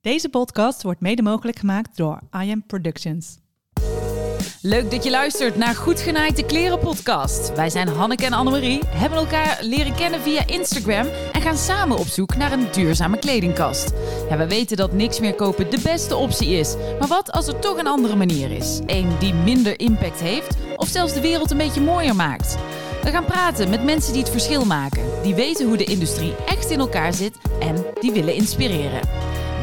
Deze podcast wordt mede mogelijk gemaakt door I Am Productions. Leuk dat je luistert naar Goed Genaaide Kleren podcast. Wij zijn Hanneke en Annemarie, hebben elkaar leren kennen via Instagram en gaan samen op zoek naar een duurzame kledingkast. We weten dat niks meer kopen de beste optie is. Maar wat als er toch een andere manier is? Eén die minder impact heeft of zelfs de wereld een beetje mooier maakt? We gaan praten met mensen die het verschil maken, die weten hoe de industrie echt in elkaar zit en die willen inspireren.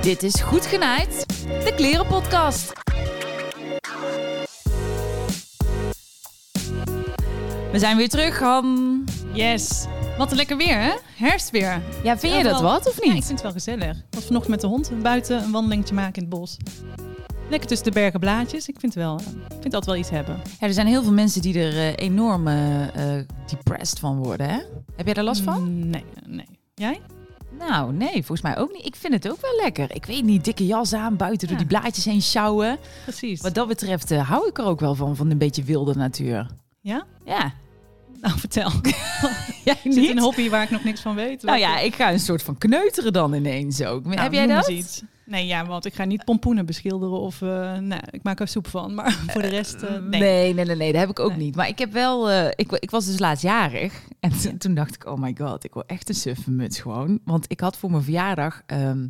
Dit is Goed Genaaid, de Klerenpodcast. We zijn weer terug, Han. Yes. Wat een lekker weer, hè? Herfstweer. Ja, vind je dat wat of Ja, ik niet? vind het wel gezellig. Ik was vanochtend met de hond buiten een wandelingetje maken in het bos. Lekker tussen de bergen blaadjes. Ik vind het wel, ik vind altijd wel iets hebben. Ja, er zijn heel veel mensen die er eh, enorm eh, eh, depressed van worden, hè? Heb jij daar last van? Mm, Nee, nee. Jij? Nou, nee, volgens mij ook niet. Ik vind het ook wel lekker. Ik weet niet, dikke jas aan, buiten door Ja. die blaadjes heen sjouwen. Precies. Wat dat betreft eh, hou ik er ook wel van, van een beetje wilde natuur. Ja? Ja. Nou, vertel. Jij Is dit een hobby waar ik nog niks van weet? Nou ja, ik ga een soort van kneuteren dan ineens ook. Nou, Heb jij dat? iets. Nee, ja, want ik ga niet pompoenen beschilderen of... eh nou, ik maak er soep van. Maar voor de rest, eh, nee. Nee, nee, nee, nee, dat heb ik ook Nee. niet. Maar ik heb wel, eh, ik, ik was dus laatst jarig. En toen- toen dacht ik, oh my god, ik wil echt een suffe muts gewoon. Want ik had voor mijn verjaardag ehm,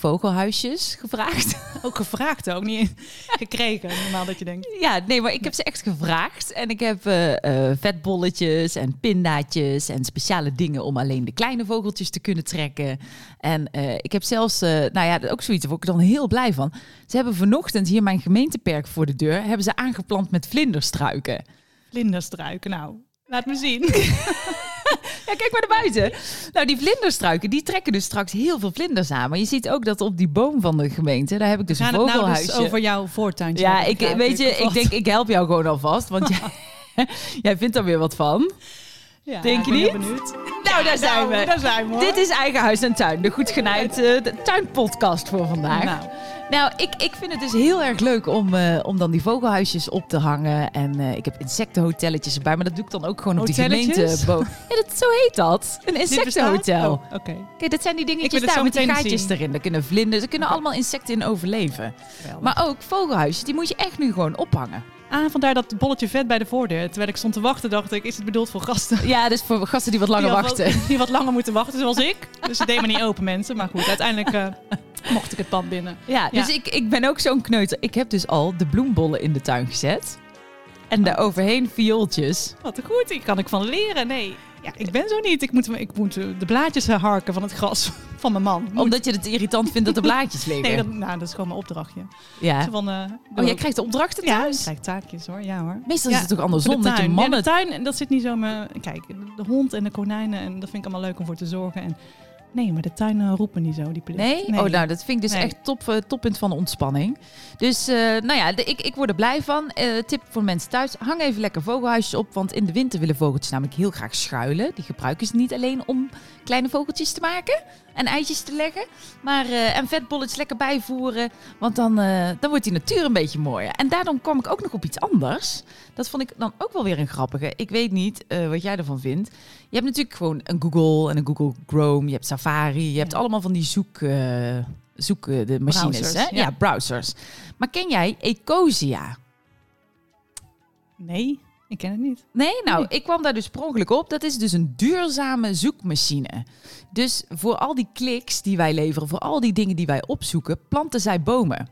vogelhuisjes gevraagd. Ook gevraagd ook, niet gekregen. Normaal dat je denkt... ja, nee, maar ik heb ze echt gevraagd. En ik heb eh, eh, vetbolletjes en pindaatjes en speciale dingen om alleen de kleine vogeltjes te kunnen trekken. En eh, ik heb zelfs, nou ja, ook zoiets, daar word ik dan heel blij van. Ze hebben vanochtend hier mijn gemeenteperk voor de deur, hebben ze aangeplant met vlinderstruiken. Vlinderstruiken, nou, laat me zien. Ja, kijk maar naar buiten. Nou, die vlinderstruiken, die trekken dus straks heel veel vlinders aan. Maar je ziet ook dat op die boom van de gemeente, daar heb ik dus een het nou vogelhuisje. dus over jouw voortuintje? ja, ik, weet je, ik denk, ik help jou gewoon alvast, want jij, jij vindt er weer wat van. Ja, denk je niet? benieuwd. Nou, daar zijn Nou, we. Daar zijn we. Dit is Eigen Huis en Tuin, de goed genaaid eh, de tuinpodcast voor vandaag. Nou, Nou, ik, ik vind het dus heel erg leuk om, eh, om dan die vogelhuisjes op te hangen. En eh, ik heb insectenhotelletjes erbij, maar dat doe ik dan ook gewoon op die gemeenteboom. Ja, dat, zo heet dat. Een insectenhotel. Oh, Oké. Kijk, dat zijn die dingetjes daar met die gaatjes zien. erin. Daar kunnen vlinders, er kunnen allemaal insecten in overleven. Geweldig. Maar ook vogelhuisjes, die moet je echt nu gewoon ophangen. Ah, vandaar dat bolletje vet bij de voordeur. Terwijl ik stond te wachten, dacht ik, is het bedoeld voor gasten? Ja, dus voor gasten die wat langer die wachten. Wat, die wat langer moeten wachten, zoals ik. Dus het deed me niet open, mensen. Maar goed, uiteindelijk eh, mocht ik het pand binnen. Ja, dus Ja. Ik, ik ben ook zo'n kneuter. Ik heb dus al de bloembollen in de tuin gezet. En daar overheen viooltjes. Wat goed, hier kan ik van leren. Nee, ja, ik ben zo niet. Ik moet, ik moet de blaadjes harken van het gras van mijn man. Moet. Omdat je het irritant vindt dat er blaadjes liggen. Nee, dat, nou, dat is gewoon mijn opdrachtje. ja. Zo van, eh, Oh, jij ook- krijgt de opdrachten Ja, ik thuis? krijg taakjes hoor. Ja hoor. Meestal Ja, is het toch Voor andersom, de dat je tuin. mannen... Ja, de tuin, en dat zit niet zo me. Kijk, de hond en de konijnen, en dat vind ik allemaal leuk om voor te zorgen. En, nee, maar de tuin eh, roepen niet zo, die plicht. Nee? Oh, nou, dat vind ik dus Nee. echt top, eh, toppunt van de ontspanning. Dus, eh, nou ja, de- ik, ik word er blij van. Eh, tip voor mensen thuis, hang even lekker vogelhuisjes op. Want in de winter willen vogeltjes namelijk heel graag schuilen. Die gebruiken ze niet alleen om kleine vogeltjes te maken en eitjes te leggen. Maar, en vetbolletjes lekker bijvoeren. Want dan, dan wordt die natuur een beetje mooier. En daarom kwam ik ook nog op iets anders. Dat vond ik dan ook wel weer een grappige. Ik weet niet wat jij ervan vindt. Je hebt natuurlijk gewoon een Google en een Google Chrome. Je hebt Safari. Je hebt Ja. allemaal van die zoek, eh, zoek eh, de machines. Browsers, hè? ja. Ja. browsers. Maar ken jij Ecosia? Nee, ik ken het niet. Nee, nou, Nee. ik kwam daar dus per ongeluk op. Dat is dus een duurzame zoekmachine. Dus voor al die kliks die wij leveren, voor al die dingen die wij opzoeken, planten zij bomen.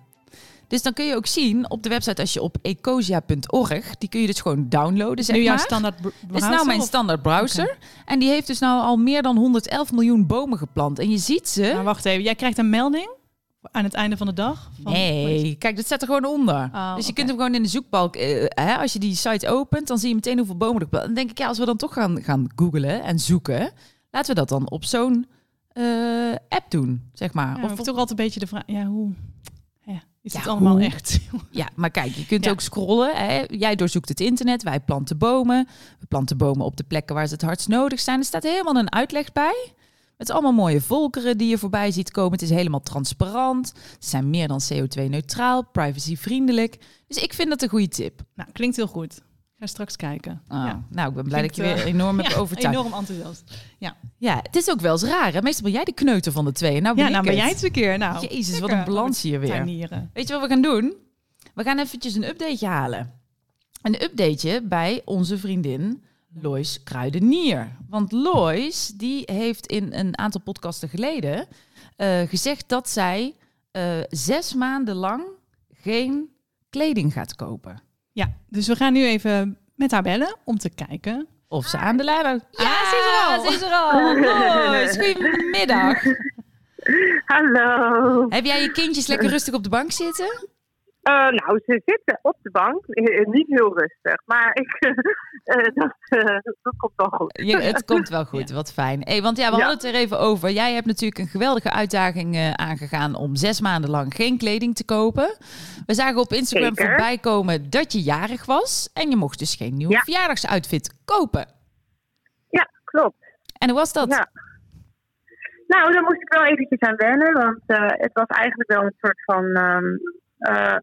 Dus dan kun je ook zien op de website als je op ecosia.org, die kun je dus gewoon downloaden, zeg nu jouw maar. standaard br- Dat is browser, nou mijn standaard browser. En die heeft dus nou al meer dan 111 miljoen bomen geplant. En je ziet ze. Maar wacht even, jij krijgt een melding aan het einde van de dag? Van, Nee, kijk, dat staat er gewoon onder. Oh, dus je kunt hem gewoon in de zoekbalk, eh, hè, als je die site opent, dan zie je meteen hoeveel bomen er. Dan denk ik, ja, als we dan toch gaan, gaan googlen en zoeken, laten we dat dan op zo'n eh, app doen, zeg maar. Ja, of toch altijd een beetje de vraag, ja, hoe is Ja, het allemaal hoe? echt? ja, maar kijk, je kunt Ja. ook scrollen. Hè. Jij doorzoekt het internet, wij planten bomen. We planten bomen op de plekken waar ze het hardst nodig zijn. Er staat helemaal een uitleg bij. Met allemaal mooie volkeren die je voorbij ziet komen. Het is helemaal transparant. Ze zijn meer dan CO2-neutraal, privacyvriendelijk. Dus ik vind dat een goede tip. Nou, klinkt heel goed. Ga straks kijken. Oh, ja. Nou, ik ben blij dat je weer eh, enorm hebt Ja, overtuigd. enorm enthousiast. Ja, Ja, het is ook wel eens raar. Hè? Meestal ben jij de kneuter van de twee. Nou ben, ja nou ben jij het. een keer. Nou, Jezus, wat een balans hier weer. tuinieren. Weet je wat we gaan doen? We gaan eventjes een updateje halen. Een updateje bij onze vriendin Lois Kruidenier. Want Lois die heeft in een aantal podcasten geleden eh, gezegd dat zij eh, zes maanden lang geen kleding gaat kopen. Ja, dus we gaan nu even met haar bellen om te kijken. Of ze aan de lijn hangt. Ja, ze is er al. Ze is er al. Lois, goedemiddag. Hallo. Heb jij je kindjes lekker rustig op de bank zitten? Eh, nou, ze zitten op de bank. Eh, niet heel rustig, maar ik, eh, dat, eh, dat komt wel goed. Het komt wel goed, wat fijn. Hey, want ja, we Ja. hadden het er even over. Jij hebt natuurlijk een geweldige uitdaging eh, aangegaan om zes maanden lang geen kleding te kopen. We zagen op Instagram Zeker. voorbij komen dat je jarig was. En je mocht dus geen nieuwe Ja. verjaardagsoutfit kopen. Ja, klopt. En hoe was dat? Nou, daar moest ik wel eventjes aan wennen, want eh, het was eigenlijk wel een soort van... ehm eh,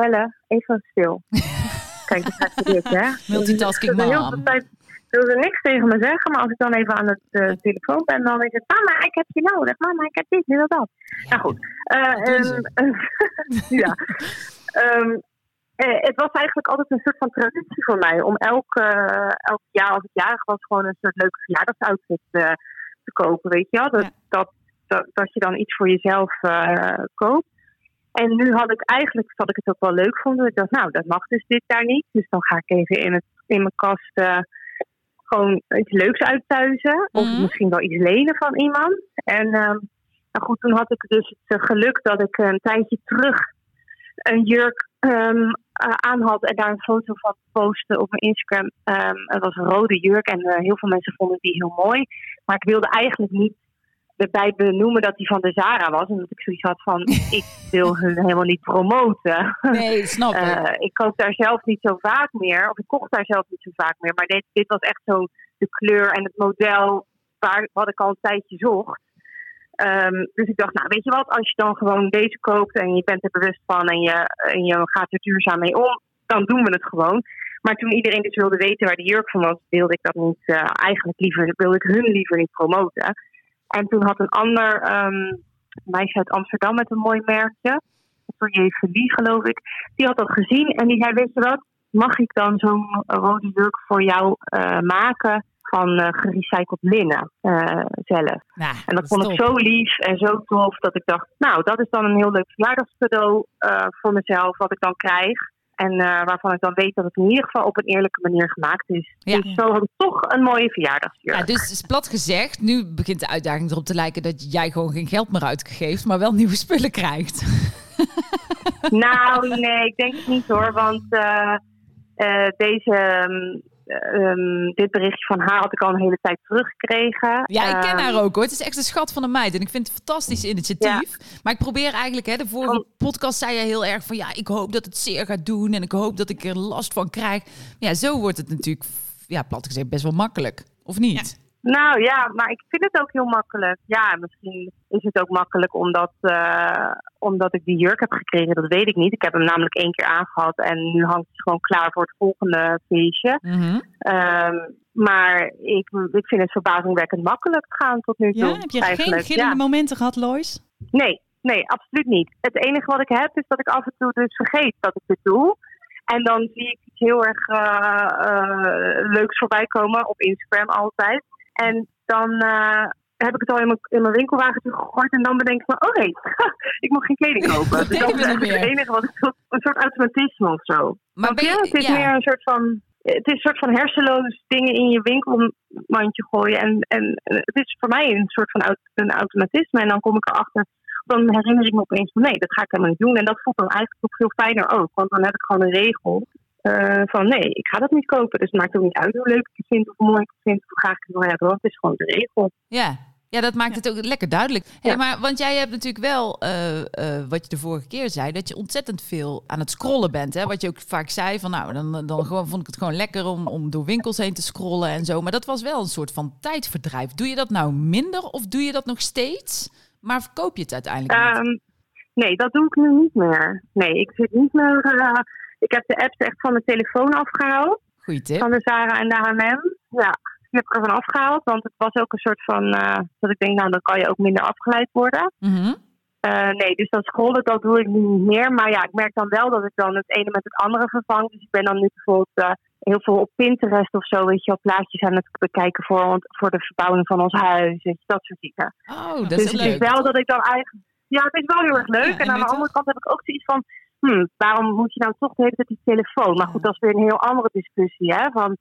bellen, even stil. Kijk, dat gaat dit, hè? Multitasking Ze wil heel veel tijd- Ze wilde niks tegen me zeggen, maar als ik dan even aan het eh, telefoon ben, dan is het... Mama, ik heb je nodig. Mama, ik heb dit, dit, dat, dat. Nou goed. Eh, ze. ehm, ja. Ehm, eh, het was eigenlijk altijd een soort van traditie voor mij om elk, eh, elk jaar als ik jarig was gewoon een soort leuke verjaardagsoutfit te kopen, weet je wel? Dat, Ja. dat, dat, dat je dan iets voor jezelf koopt. En nu had ik eigenlijk dat ik het ook wel leuk vond. Ik dacht, nou, dat mag dus dit jaar niet. Dus dan ga ik even in, het, in mijn kast eh, gewoon iets leuks uittuizen. Of Mhm. misschien wel iets lenen van iemand. En ehm, nou goed, toen had ik dus het eh, geluk dat ik een tijdje terug een jurk eh, aan had en daar een foto van postte op mijn Instagram. Ehm, het was een rode jurk en heel veel mensen vonden die heel mooi. Maar ik wilde eigenlijk niet erbij benoemen dat die van de Zara was. Omdat ik zoiets had van, ik wil hun helemaal niet promoten. Nee, snap ik. Eh, ik koop daar zelf niet zo vaak meer. Of ik kocht daar zelf niet zo vaak meer. Maar dit, dit was echt zo de kleur en het model waar, wat ik al een tijdje zocht. Ehm, dus ik dacht, nou weet je wat, als je dan gewoon deze koopt en je bent er bewust van en je, en je gaat er duurzaam mee om, dan doen we het gewoon. Maar toen iedereen dus wilde weten waar de jurk van was, wilde ik dat niet, eh, eigenlijk liever, wilde ik hun liever niet promoten. En toen had een ander ehm, meisje uit Amsterdam met een mooi merkje, Atelier Verlie geloof ik, die had dat gezien en die zei, weet je wat, mag ik dan zo'n rode jurk voor jou eh, maken van eh, gerecycled linnen eh, zelf? En dat vond ik top. zo lief en zo tof dat ik dacht, nou, dat is dan een heel leuk verjaardagscadeau voor mezelf, wat ik dan krijg. En eh, waarvan ik dan weet dat het in ieder geval op een eerlijke manier gemaakt is. Ja. Dus zo had ik toch een mooie verjaardagsjurk. Ja, dus is plat gezegd, nu begint de uitdaging erop te lijken dat jij gewoon geen geld meer uitgeeft, maar wel nieuwe spullen krijgt. Nou, nee, ik denk het niet hoor. Want eh, eh, deze, ehm, ehm, dit berichtje van haar had ik al een hele tijd teruggekregen. Ja, ik ken Ehm, haar ook hoor. Het is echt een schat van een meid. En ik vind het een fantastisch initiatief. Maar ik probeer eigenlijk, hè, de vorige Oh. podcast zei je heel erg van ja, ik hoop dat het zeer gaat doen. En ik hoop dat ik er last van krijg. Ja, zo wordt het natuurlijk, ja, plat gezegd, best wel makkelijk. Of niet? Nou ja, maar ik vind het ook heel makkelijk. Ja, misschien is het ook makkelijk omdat, eh, omdat ik die jurk heb gekregen. Dat weet ik niet. Ik heb hem namelijk één keer aangehad en nu hangt hij gewoon klaar voor het volgende feestje. Mhm. Ehm, maar ik, ik vind het verbazingwekkend makkelijk gaan tot nu toe. Ja, heb je eigenlijk. geen gillende Ja. momenten gehad, Lois? Nee, nee, absoluut niet. Het enige wat ik heb is dat ik af en toe dus vergeet dat ik dit doe. En dan zie ik iets heel erg eh, eh, leuks voorbij komen op Instagram altijd. En dan eh, heb ik het al in mijn, in mijn winkelwagentje gegooid. En dan bedenk ik me, oh nee, ik mag geen kleding kopen. Dat dus dat is eigenlijk het enige wat ik. Een soort automatisme of zo. Maar je? je, Het is ja. meer een soort van... Het is een soort van hersenloos dingen in je winkelmandje gooien. En, en het is voor mij een soort van een automatisme. En dan kom ik erachter dan herinner ik me opeens van nee, dat ga ik helemaal niet doen. En dat voelt dan eigenlijk nog veel fijner ook. Want dan heb ik gewoon een regel eh, van nee, ik ga dat niet kopen. Dus het maakt ook niet uit hoe leuk ik het vind of hoe mooi ik het vind of hoe graag ik het wil hebben. Want het is gewoon de regel. Ja. Ja, dat maakt het ook lekker duidelijk. Hey, Ja. maar, want jij hebt natuurlijk wel, eh, eh, wat je de vorige keer zei, dat je ontzettend veel aan het scrollen bent. Hè? Wat je ook vaak zei, van nou, dan, dan gewoon, vond ik het gewoon lekker om, om door winkels heen te scrollen en zo. Maar dat was wel een soort van tijdverdrijf. Doe je dat nou minder of doe je dat nog steeds? Maar verkoop je het uiteindelijk niet? Ehm, nee, dat doe ik nu niet meer. Nee, ik zit niet meer. eh, ik heb de apps echt van mijn telefoon afgehaald. Goeie tip. van de Zara en de H&M. Ja, die heb ik ervan afgehaald. Want het was ook een soort van, eh, dat ik denk, nou dan kan je ook minder afgeleid worden. Mhm. Eh, nee, dus dat scrollen, dat doe ik nu niet meer. Maar ja, ik merk dan wel dat ik dan het ene met het andere vervang. Dus ik ben dan nu bijvoorbeeld eh, heel veel op Pinterest of zo, weet je, op plaatjes aan het bekijken voor, want- voor de verbouwing van ons huis. Weet je, dat soort dingen. Oh, dat dus is het leuk. is wel dat ik dan eigenlijk. Ja, het is wel heel erg leuk. Ja, en en aan de andere kant heb ik ook zoiets van. Hmm, waarom moet je nou toch de hele tijd die telefoon? Maar goed, dat is weer een heel andere discussie, hè? Van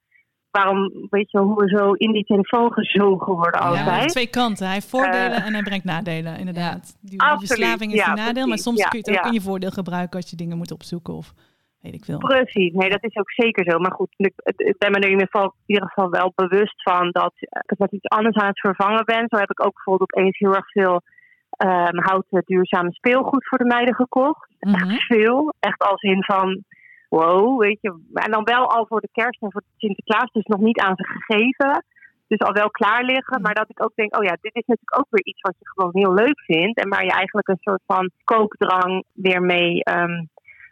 waarom, weet je, hoe we zo in die telefoon gezogen worden Ja, altijd. twee kanten. Hij heeft voordelen en hij brengt nadelen, inderdaad. Die, Absoluut, verslaving is ja, een nadeel, maar soms Ja, kun je het ook ja. in je voordeel gebruiken als je dingen moet opzoeken of weet ik veel. Precies, nee, dat is ook zeker zo. Maar goed, ik, ik ben me er in ieder, geval, in ieder geval wel bewust van dat ik het met iets anders aan het vervangen ben. Zo heb ik ook bijvoorbeeld opeens heel erg veel ehm houten duurzame speelgoed voor de meiden gekocht. Mhm. Echt veel. Echt als in van, wow, weet je. En dan wel al voor de kerst en voor Sinterklaas, dus nog niet aan ze gegeven. Dus al wel klaar liggen, maar dat ik ook denk, oh ja, dit is natuurlijk ook weer iets wat je gewoon heel leuk vindt. En waar je eigenlijk een soort van koopdrang weer mee, ehm,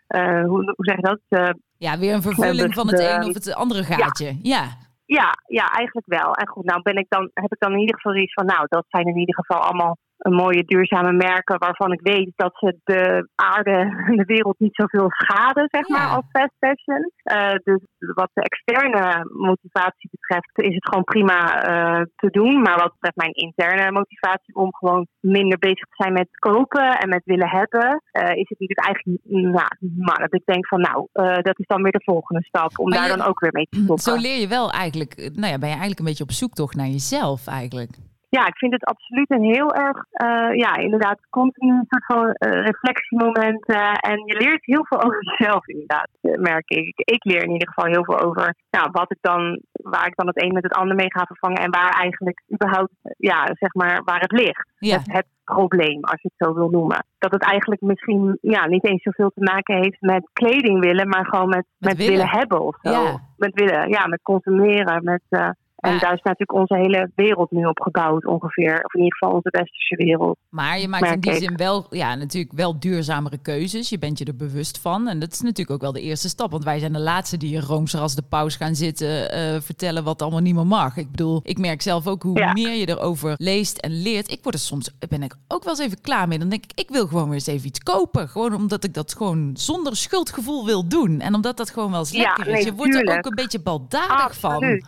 eh, hoe, hoe zeg je dat? Eh, Ja, weer een vervulling van het een of het andere gaatje. Ja. ja, ja, eigenlijk wel. En goed, nou ben ik dan, heb ik dan in ieder geval zoiets van, nou, dat zijn in ieder geval allemaal een mooie duurzame merken waarvan ik weet dat ze de aarde en de wereld niet zoveel schaden, zeg Ja. maar, als fast fashion. Eh, dus wat de externe motivatie betreft is het gewoon prima eh, te doen. Maar wat betreft mijn interne motivatie om gewoon minder bezig te zijn met kopen en met willen hebben, eh, is het natuurlijk eigenlijk, nou, maar dat ik denk van, nou, dat is dan weer de volgende stap om Maar daar je- dan ook weer mee te stoppen. Zo leer je wel eigenlijk, nou ja, ben je eigenlijk een beetje op zoektocht naar jezelf eigenlijk. Ja, ik vind het absoluut een heel erg, eh, ja, inderdaad, continu een soort van eh, reflectiemoment. eh, en je leert heel veel over jezelf, inderdaad, merk ik. Ik leer in ieder geval heel veel over nou, wat ik dan, waar ik dan het een met het ander mee ga vervangen. En waar eigenlijk überhaupt, ja, zeg maar, waar het ligt. Ja. Het, het probleem, als je het zo wil noemen. Dat het eigenlijk misschien ja, niet eens zoveel te maken heeft met kleding willen, maar gewoon met, met, willen. willen. hebben of zo. Ja. Met willen, ja, met consumeren, met... en Ja. daar is natuurlijk onze hele wereld nu op gebouwd ongeveer. Of in ieder geval onze westerse wereld. Maar je maakt in die ik. zin wel, ja, natuurlijk wel duurzamere keuzes. Je bent je er bewust van. En dat is natuurlijk ook wel de eerste stap. Want wij zijn de laatste die in Roomser als de paus gaan zitten eh, vertellen wat allemaal niet meer mag. Ik bedoel, ik merk zelf ook hoe Ja. meer je erover leest en leert. Ik word er soms, ben ik ook wel eens even klaar mee. Dan denk ik, ik wil gewoon weer eens even iets kopen. Gewoon omdat ik dat gewoon zonder schuldgevoel wil doen. En omdat dat gewoon wel eens Ja, lekker is. nee, Je wordt er ook een beetje baldadig van.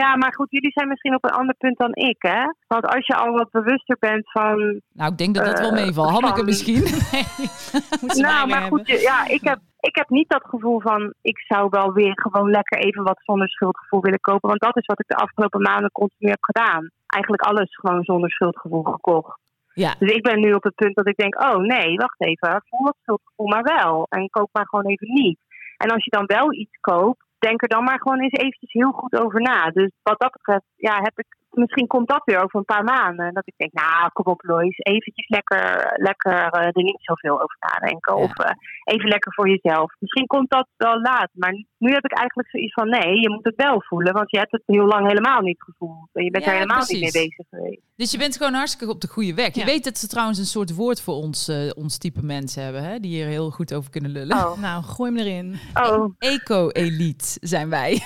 Ja, maar goed, jullie zijn misschien op een ander punt dan ik, hè? Want als je al wat bewuster bent van... Nou, ik denk dat dat wel Eh, meevalt. Hanneke van- misschien. Ze nou, maar goed, ja, ik heb, ik heb niet dat gevoel van... Ik zou wel weer gewoon lekker even wat zonder schuldgevoel willen kopen. Want dat is wat ik de afgelopen maanden continu heb gedaan. Eigenlijk alles gewoon zonder schuldgevoel gekocht. Ja. Dus ik ben nu op het punt dat ik denk, oh nee, wacht even, voel dat schuldgevoel maar wel. En koop maar gewoon even niet. En als je dan wel iets koopt, denk er dan maar gewoon eens eventjes heel goed over na. Dus wat dat betreft, ja, heb ik, misschien komt dat weer over een paar maanden. Dat ik denk, nou, kom op Lois, eventjes lekker, lekker eh, er niet zoveel over nadenken. Ja. Of eh, even lekker voor jezelf. Misschien komt dat wel laat, maar nu heb ik eigenlijk zoiets van, nee, je moet het wel voelen. Want je hebt het heel lang helemaal niet gevoeld. En je bent Ja, er helemaal precies. niet mee bezig geweest. Dus je bent gewoon hartstikke op de goede weg. Je weet dat ze trouwens een soort woord voor ons, eh, ons type mensen hebben, hè? die hier heel goed over kunnen lullen. Oh, Nou, gooi hem erin. oh. Eco-elite zijn wij.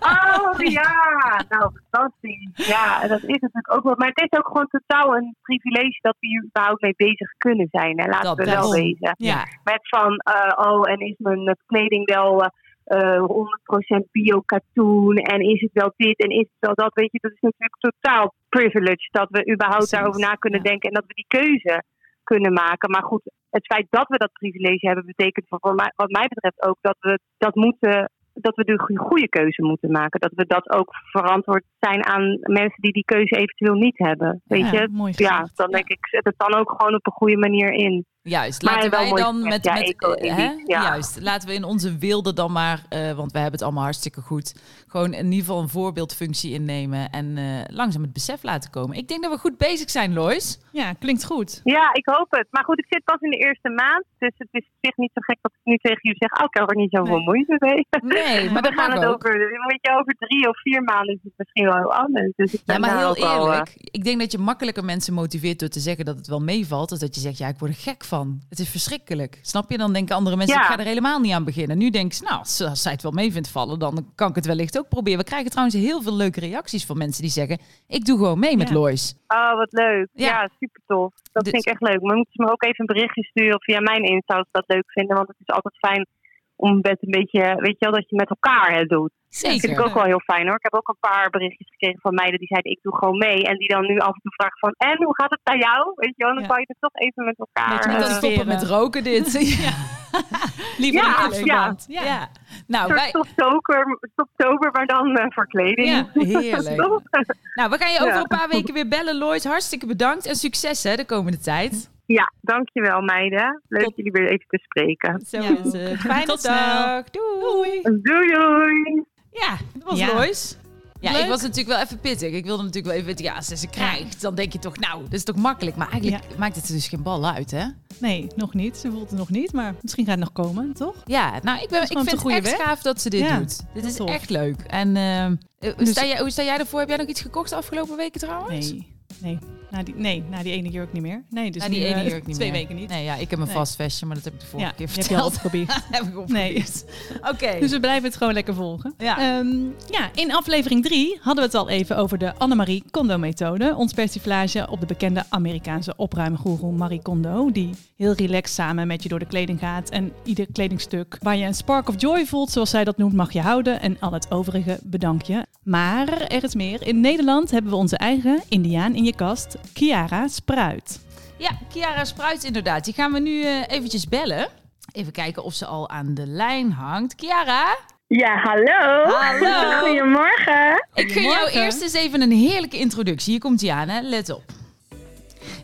Oh ja, nou fantastisch. Ja, dat is natuurlijk ook wel. Maar het is ook gewoon totaal een privilege dat we hier überhaupt mee bezig kunnen zijn. Hè? Laten we wel wezen. Ja. Met van, eh, oh, en is mijn kleding wel eh, 100% bio-katoen? En is het wel dit en is het wel dat? Weet je, dat is natuurlijk totaal privilege dat we überhaupt Precies, daarover na kunnen ja. denken en dat we die keuze kunnen maken. Maar goed, het feit dat we dat privilege hebben, betekent voor voor mij, wat mij betreft ook dat we dat moeten. Dat we de goe- goede keuze moeten maken. Dat we dat ook verantwoord zijn aan mensen die die keuze eventueel niet hebben. Weet Ja, je? Ja, dan denk ik, zet het dan ook gewoon op een goede manier in. Juist, Maar laten wij dan met, ja, met hè? ja. juist, laten we in onze wilde dan maar, eh, want we hebben het allemaal hartstikke goed, gewoon in ieder geval een voorbeeldfunctie innemen en eh, langzaam het besef laten komen. Ik denk dat we goed bezig zijn, Lois. Ja, klinkt goed. Ja, ik hoop het. Maar goed, ik zit pas in de eerste maand. Dus het is op zich niet zo gek dat ik nu tegen jullie zeg... Oh, ik heb er niet zoveel Nee. moeite mee. Nee, maar we gaan het ook. over... Weet je, over drie of vier maanden is het misschien wel heel anders. Dus ik Ja, maar heel eh, eerlijk. Ik denk dat je makkelijker mensen motiveert door te zeggen dat het wel meevalt. Dus dat je zegt, ja, ik word er gek van. Het is verschrikkelijk. Snap je? Dan denken andere mensen, Ja. ik ga er helemaal niet aan beginnen. Nu denk je, nou, als, als zij het wel mee vindt vallen, dan kan ik het wellicht ook proberen. We krijgen trouwens heel veel leuke reacties van mensen die zeggen, ik doe gewoon mee met. Lois. Oh, wat leuk. Ja. Ja, super tof. Dat Dus- vind ik echt leuk. Maar moeten ze me ook even een berichtje sturen via mijn Insta als ze dat leuk vinden. Want het is altijd fijn om met een beetje, weet je wel, dat je met elkaar het doet. Dat vind ik Zeker. ook wel heel fijn hoor. Ik heb ook een paar berichtjes gekregen van meiden die zeiden ik doe gewoon mee. En die dan nu af en toe vragen van en hoe gaat het bij jou? Weet je wel, dan Ja. kan je het toch even met elkaar. Eh, dat motiveren. stoppen met roken dit. ja. Liever Ja, in ja. verband. Ja. Ja. Nou, wij... stoptober, stoptober, maar dan eh, voor kleding. Ja. Heerlijk. Nou, we gaan je over Ja. een paar weken weer bellen, Lois. Hartstikke bedankt en succes hè, de komende tijd. Ja, dankjewel meiden. Leuk Tot- jullie weer even te spreken. Zo Ja. is het. Fijne Tot snel. dag. Doei. Doei doei! Ja, dat was Ja. Lois. Ja, Leuk. ik was natuurlijk wel even pittig. Ik wilde natuurlijk wel even weten, ja, als ze ze krijgt, dan denk je toch, nou, dat is toch makkelijk. Maar eigenlijk maakt het er dus geen bal uit, hè? Nee, nog niet. Ze voelt het nog niet, maar misschien gaat het nog komen, toch? Ja, nou, ik, ben, ik vind het echt weg. gaaf dat ze dit Ja, doet. Dit is tof. echt leuk. En eh, hoe, Dus- sta jij, hoe sta jij ervoor? Heb jij nog iets gekocht de afgelopen weken trouwens? Nee, nee. Na die, nee, na die ene jurk niet meer. Nee, dus Nou, die nu, ene eh, jurk niet twee meer. weken niet. Nee, ja, ik heb een Nee. vast vestje, maar dat heb ik de vorige ja, keer die heb je verteld. heb ik Nee. Oké. Dus we blijven het gewoon lekker volgen. Ja. Ehm, ja, in aflevering 3 hadden we het al even over de Annemarie Kondo-methode. Ons persiflage op de bekende Amerikaanse opruimgoeroe Marie Kondo. Die heel relaxed samen met je door de kleding gaat. En ieder kledingstuk waar je een spark of joy voelt, zoals zij dat noemt, mag je houden. En al het overige bedank je. Maar er is meer. In Nederland hebben we onze eigen Indiaan in je kast, Kiara Spruit. Ja, Kiara Spruit inderdaad. Die gaan we nu eh, eventjes bellen. Even kijken of ze al aan de lijn hangt. Kiara, Ja, hallo. Hallo. Goedemorgen. ik gun jou eerst eens even een heerlijke introductie. Hier komt hè? let op.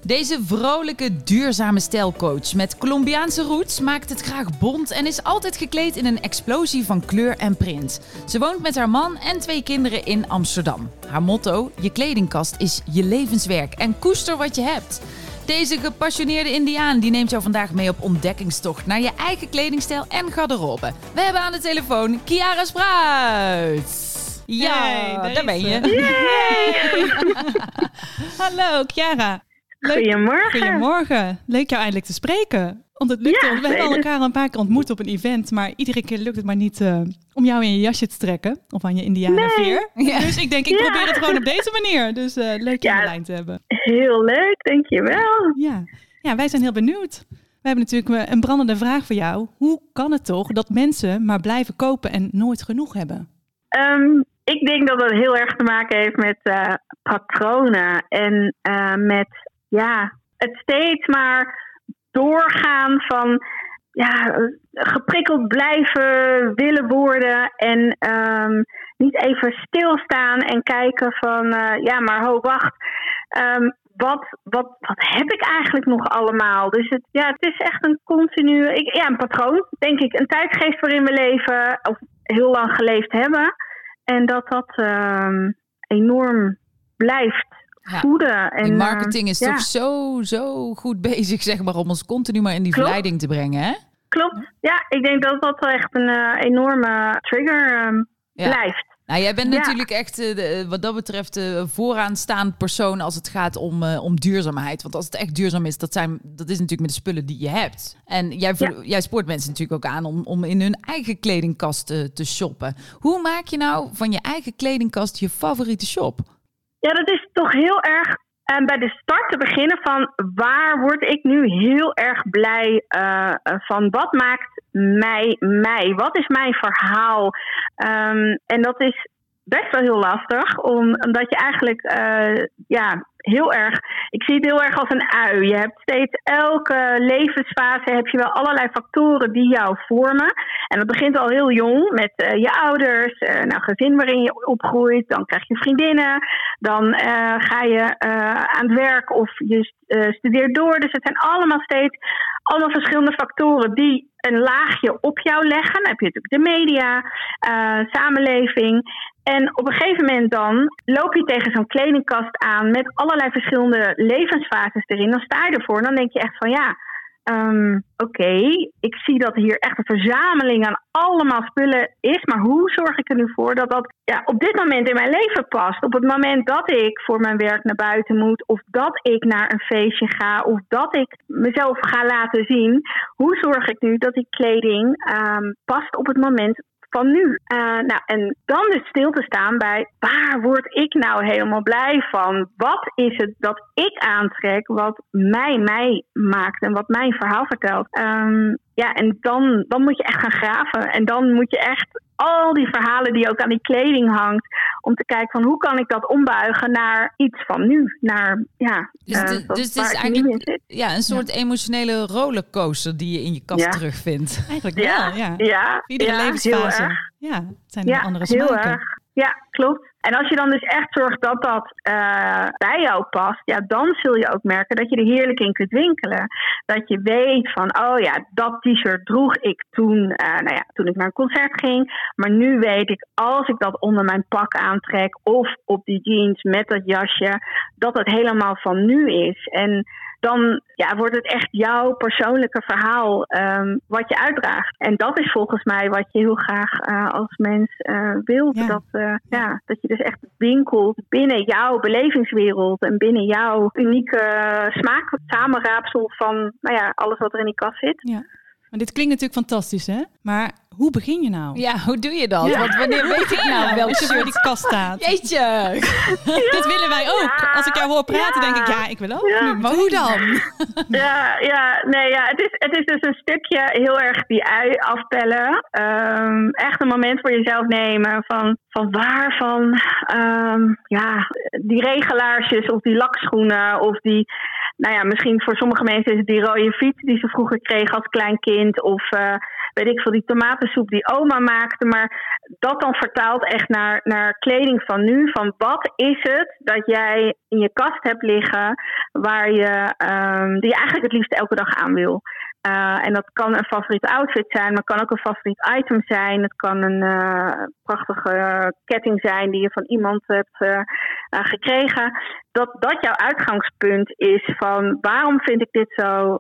Deze vrolijke, duurzame stijlcoach met Colombiaanse roots maakt het graag bont en is altijd gekleed in een explosie van kleur en print. Ze woont met haar man en twee kinderen in Amsterdam. Haar motto: Je kledingkast is je levenswerk en koester wat je hebt. Deze gepassioneerde Indiaan die neemt jou vandaag mee op ontdekkingstocht naar je eigen kledingstijl en garderobe. We hebben aan de telefoon Kiara Spruit. Ja, Hey, daar daar ben je. Hallo, Kiara. Leuk. Goedemorgen. Goedemorgen. Leuk jou eindelijk te spreken. Want het lukt Ja. We hebben zeker. elkaar al een paar keer ontmoet op een event, maar iedere keer lukt het maar niet eh, om jou in je jasje te trekken. Of aan je indianenveer. Ja. Dus ik denk, ik Ja. probeer het gewoon op deze manier. Dus eh, leuk je aan de lijn te hebben. Heel leuk, dankjewel. Ja. ja, wij zijn heel benieuwd. We hebben natuurlijk eh, een brandende vraag voor jou. Hoe kan het toch dat mensen maar blijven kopen en nooit genoeg hebben? Ehm, ik denk dat het heel erg te maken heeft met eh, patronen en met ja, het steeds maar doorgaan van ja, geprikkeld blijven willen worden en ehm, niet even stilstaan en kijken van eh, ja, maar ho, wacht. Ehm, wat, wat, wat heb ik eigenlijk nog allemaal? Dus het, ja, het is echt een continu, ik, ja, een patroon, denk ik. Een tijdgeest waarin we leven, of heel lang geleefd hebben. En dat dat ehm, enorm blijft Ja. voeden. En, eh, marketing is toch zo, zo goed bezig, zeg maar, om ons continu maar in die Klopt. verleiding te brengen, hè? Klopt. Ja, ik denk dat dat wel echt een eh, enorme trigger ehm, Ja. blijft. Nou, jij bent natuurlijk echt, eh, de- wat dat betreft, de vooraanstaand persoon als het gaat om, om duurzaamheid. Want als het echt duurzaam is, dat, zijn, dat is natuurlijk met de spullen die je hebt. En jij, jij spoort mensen natuurlijk ook aan om, om in hun eigen kledingkast te shoppen. Hoe maak je nou van je eigen kledingkast je favoriete shop? Ja, dat is toch heel erg eh, bij de start te beginnen van waar word ik nu heel erg blij eh, eh, van? Wat maakt mij mij? Wat is mijn verhaal? Ehm, en dat is best wel heel lastig, om- omdat je eigenlijk ja, heel erg, ik zie het heel erg als een ui. Je hebt steeds elke levensfase heb je wel allerlei factoren die jou vormen. En dat begint al heel jong met eh, je ouders, eh nou, gezin waarin je opgroeit, dan krijg je vriendinnen, dan eh, ga je aan het werk of je studeert door. Dus het zijn allemaal steeds allemaal verschillende factoren die een laagje op jou leggen. Dan heb je natuurlijk de media, samenleving. En op een gegeven moment dan loop je tegen zo'n kledingkast aan met allerlei verschillende levensfases erin. Dan sta je ervoor en dan denk je echt van ja, ehm, oké, ik zie dat hier echt een verzameling aan allemaal spullen is. Maar hoe zorg ik er nu voor dat dat ja, op dit moment in mijn leven past? Op het moment dat ik voor mijn werk naar buiten moet, of dat ik naar een feestje ga, of dat ik mezelf ga laten zien. Hoe zorg ik nu dat die kleding ehm, past op het moment nu. Uh, nou, en dan dus stil te staan bij waar word ik nou helemaal blij van? Wat is het dat ik aantrek, wat mij mij maakt en wat mijn verhaal vertelt? Um, ja, en dan, dan moet je echt gaan graven. En dan moet je echt al die verhalen die ook aan die kleding hangt, om te kijken van hoe kan ik dat ombuigen naar iets van nu. Naar, ja, dus, uh, dus het is eigenlijk ja, een soort emotionele rollercoaster die je in je kast terugvindt. Eigenlijk wel, ja. ja. Iedere ja, levensfase. Ja, het zijn andere smaken. Heel erg. Ja, klopt. En als je dan dus echt zorgt dat dat uh, bij jou past, ja, dan zul je ook merken dat je er heerlijk in kunt winkelen. Dat je weet van, oh ja, dat t-shirt droeg ik toen, uh, nou ja, toen ik naar een concert ging. Maar nu weet ik, als ik dat onder mijn pak aantrek of op die jeans met dat jasje, dat het helemaal van nu is. En dan ja, wordt het echt jouw persoonlijke verhaal um, wat je uitdraagt. En dat is volgens mij wat je heel graag uh, als mens uh, wilt. Ja. Dat, uh, ja, dat je dus echt winkelt binnen jouw belevingswereld en binnen jouw unieke smaak, samenraapsel van nou ja, alles wat er in die kast zit. Ja. Maar dit klinkt natuurlijk fantastisch, hè? Maar hoe begin je nou? Ja, hoe doe je dat? Ja. Want wanneer weet ik nou welke Als je voor die kast staat. Jeetje! Ja. Dit willen wij ook. Als ik jou hoor praten, denk ik, ja, ik wil ook. Nu, maar hoe dan? Ja, ja, nee, ja. Het is, het is dus een stukje heel erg die ui afpellen. Um, echt een moment voor jezelf nemen van, van waarvan, um, ja, die regelaarsjes of die lakschoenen of die nou ja, misschien voor sommige mensen is het die rode fiets die ze vroeger kregen als klein kind. Of uh, weet ik veel, die tomatensoep die oma maakte. Maar dat dan vertaalt echt naar, naar kleding van nu. Van wat is het dat jij in je kast hebt liggen waar je, um, die je eigenlijk het liefst elke dag aan wil. Uh, en dat kan een favoriete outfit zijn, maar kan ook een favoriet item zijn. Het kan een uh, prachtige ketting zijn die je van iemand hebt gekregen. Dat dat jouw uitgangspunt is van waarom vind ik dit zo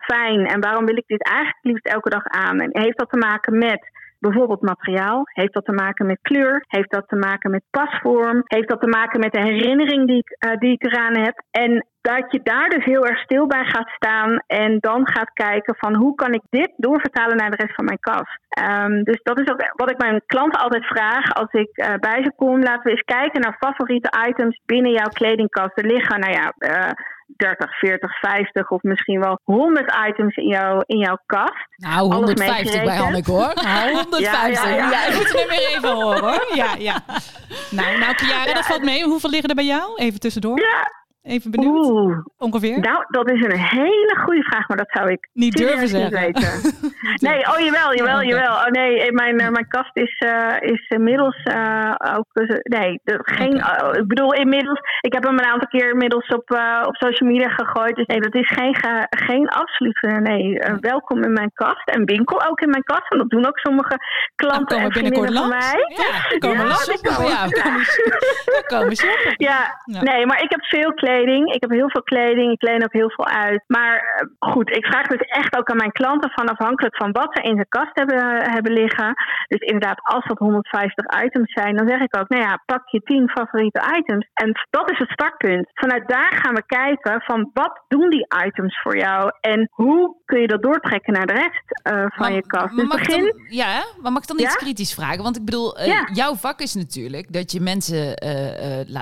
fijn en waarom wil ik dit eigenlijk liefst elke dag aan. En heeft dat te maken met bijvoorbeeld materiaal? Heeft dat te maken met kleur? Heeft dat te maken met pasvorm? Heeft dat te maken met de herinnering die ik, uh, die ik eraan heb? En dat je daar dus heel erg stil bij gaat staan en dan gaat kijken van hoe kan ik dit doorvertalen naar de rest van mijn kast. Um, dus dat is ook wat ik mijn klanten altijd vraag als ik uh, bij ze kom. Laten we eens kijken naar favoriete items binnen jouw kledingkast. Er liggen, nou ja, uh, 30, 40, 50 of misschien wel 100 items in, jou, in jouw kast. Nou, 150 bij Hanneke hoor. Nou, 150. Ja, ja, ja. ja, ik moet weer even horen hoor. Ja, ja. Nou, nou Kiara, dat valt mee. Hoeveel liggen er bij jou? Even tussendoor. Ja, Even benieuwd. Oeh. Ongeveer? Nou, dat is een hele goede vraag, maar dat zou ik niet durven zeggen. Weten. nee, oh jawel, jawel, ja, jawel. Oh nee, mijn, uh, mijn kast is, uh, is inmiddels uh, ook. Nee, de, geen. Okay. ik bedoel, inmiddels. Ik heb hem een aantal keer inmiddels op, op social media gegooid. Dus nee, dat is geen, geen absoluut. nee, welkom in mijn kast. En winkel ook in mijn kast. En dat doen ook sommige klanten en vriendinnen van mij. Ja, komen ja, langs. Ja, komen shoppen. Ja, nee, maar ik heb veel kleding kleding. Ik heb heel veel kleding. Ik leen ook heel veel uit. Maar uh, goed, ik vraag dus echt ook aan mijn klanten van afhankelijk van wat ze in de kast hebben, hebben liggen. Dus inderdaad, als dat 150 items zijn, dan zeg ik ook, nou ja, pak je 10 favoriete items. En dat is het startpunt. Vanuit daar gaan we kijken van wat doen die items voor jou en hoe kun je dat doortrekken naar de rest uh, van maar, je kast. Dus begin... Dan, ja, maar mag ik dan iets ja? kritisch vragen? Want ik bedoel, uh, ja. jouw vak is natuurlijk dat je mensen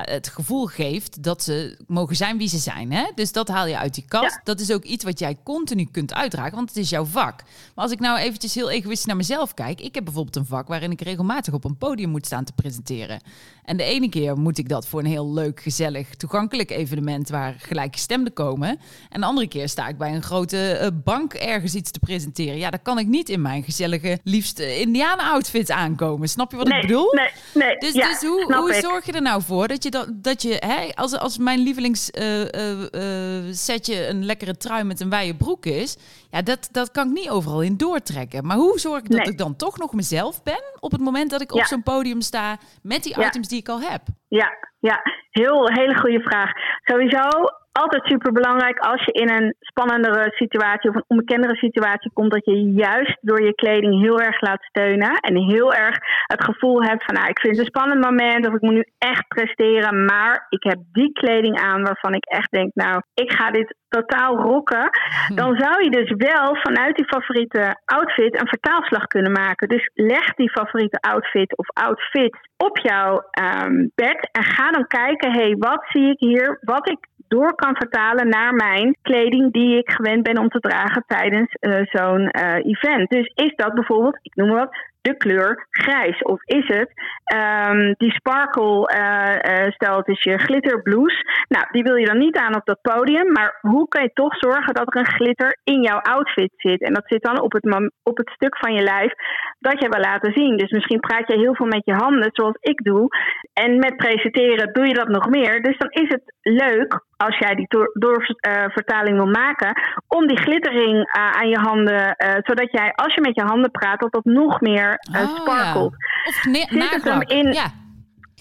het gevoel geeft dat ze mogen zijn wie ze zijn. Hè? Dus dat haal je uit die kast. Ja. Dat is ook iets wat jij continu kunt uitdragen, want het is jouw vak. Maar als ik nou eventjes heel egoïstisch naar mezelf kijk. Ik heb bijvoorbeeld een vak waarin ik regelmatig op een podium moet staan te presenteren. En de ene keer moet ik dat voor een heel leuk, gezellig, toegankelijk evenement waar gelijkgestemden komen. En de andere keer sta ik bij een grote uh, bank ergens iets te presenteren. Ja, dan kan ik niet in mijn gezellige, liefste Indianen-outfit aankomen. Snap je wat nee, ik bedoel? Nee, nee. Dus, ja, dus hoe, hoe zorg je er nou voor dat je dat, dat je, hè, als, als mijn lievelings uh, uh, setje een lekkere trui met een wijde broek is, ja, dat, dat kan ik niet overal in doortrekken. Maar hoe zorg ik dat nee. ik dan toch nog mezelf ben op het moment dat ik op zo'n podium sta met die Ja. items die ik al heb? Ja, ja, heel hele goede vraag. Sowieso altijd super belangrijk als je in een spannendere situatie of een onbekendere situatie komt, dat je juist door je kleding heel erg laat steunen. En heel erg het gevoel hebt van, nou, ik vind het een spannend moment of ik moet nu echt presteren. Maar ik heb die kleding aan waarvan ik echt denk, nou, ik ga dit totaal rocken. Hm. Dan zou je dus wel vanuit die favoriete outfit een vertaalslag kunnen maken. Dus leg die favoriete outfit of outfit op jouw um, bed en ga dan kijken, hé, hey, wat zie ik hier? Wat ik door kan vertalen naar mijn kleding die ik gewend ben om te dragen tijdens uh, zo'n uh, event. Dus is dat bijvoorbeeld, ik noem maar wat, de kleur grijs? Of is het um, die sparkle, uh, stel het is je glitterblouse. Nou, die wil je dan niet aan op dat podium. Maar hoe kan je toch zorgen dat er een glitter in jouw outfit zit? En dat zit dan op het, op het stuk van je lijf dat je wil laten zien. Dus misschien praat je heel veel met je handen, zoals ik doe. En met presenteren doe je dat nog meer. Dus dan is het leuk als jij die doorvertaling door, uh, wil maken, om die glittering uh, aan je handen, zodat jij als je met je handen praat, dat dat nog meer oh, sparkelt. Ja. Of Zit het hem in, ja.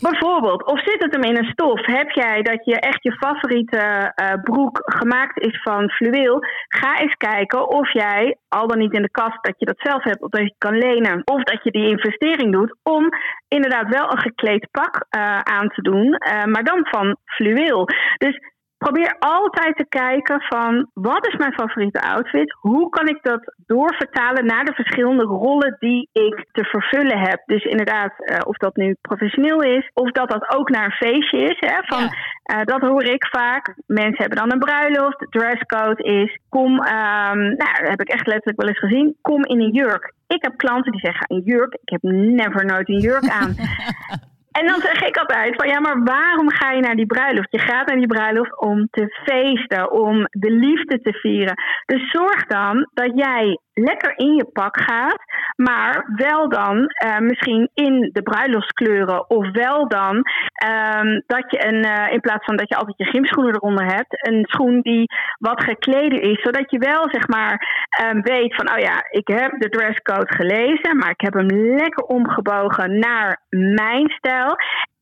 Bijvoorbeeld, of zit het hem in een stof? Heb jij dat je echt je favoriete uh, broek gemaakt is van fluweel? Ga eens kijken of jij, al dan niet in de kast, dat je dat zelf hebt of dat je kan lenen. Of dat je die investering doet om inderdaad wel een gekleed pak uh, aan te doen, uh, maar dan van fluweel. Dus probeer altijd te kijken van wat is mijn favoriete outfit? Hoe kan ik dat doorvertalen naar de verschillende rollen die ik te vervullen heb? Dus inderdaad, uh, of dat nu professioneel is, of dat dat ook naar een feestje is. Hè? Van, ja. uh, dat hoor ik vaak. Mensen hebben dan een bruiloft. De dresscode is kom, um, nou, dat heb ik echt letterlijk wel eens gezien, kom in een jurk. Ik heb klanten die zeggen een jurk. Ik heb never nooit een jurk aan. En dan zeg ik altijd van ja, maar waarom ga je naar die bruiloft? Je gaat naar die bruiloft om te feesten, om de liefde te vieren. Dus zorg dan dat jij lekker in je pak gaat, maar wel dan uh, misschien in de bruiloftskleuren. Of wel dan um, dat je een, uh, in plaats van dat je altijd je gymschoenen eronder hebt, een schoen die wat gekleder is. Zodat je wel zeg maar um, weet van, oh ja, ik heb de dresscode gelezen, maar ik heb hem lekker omgebogen naar mijn stijl.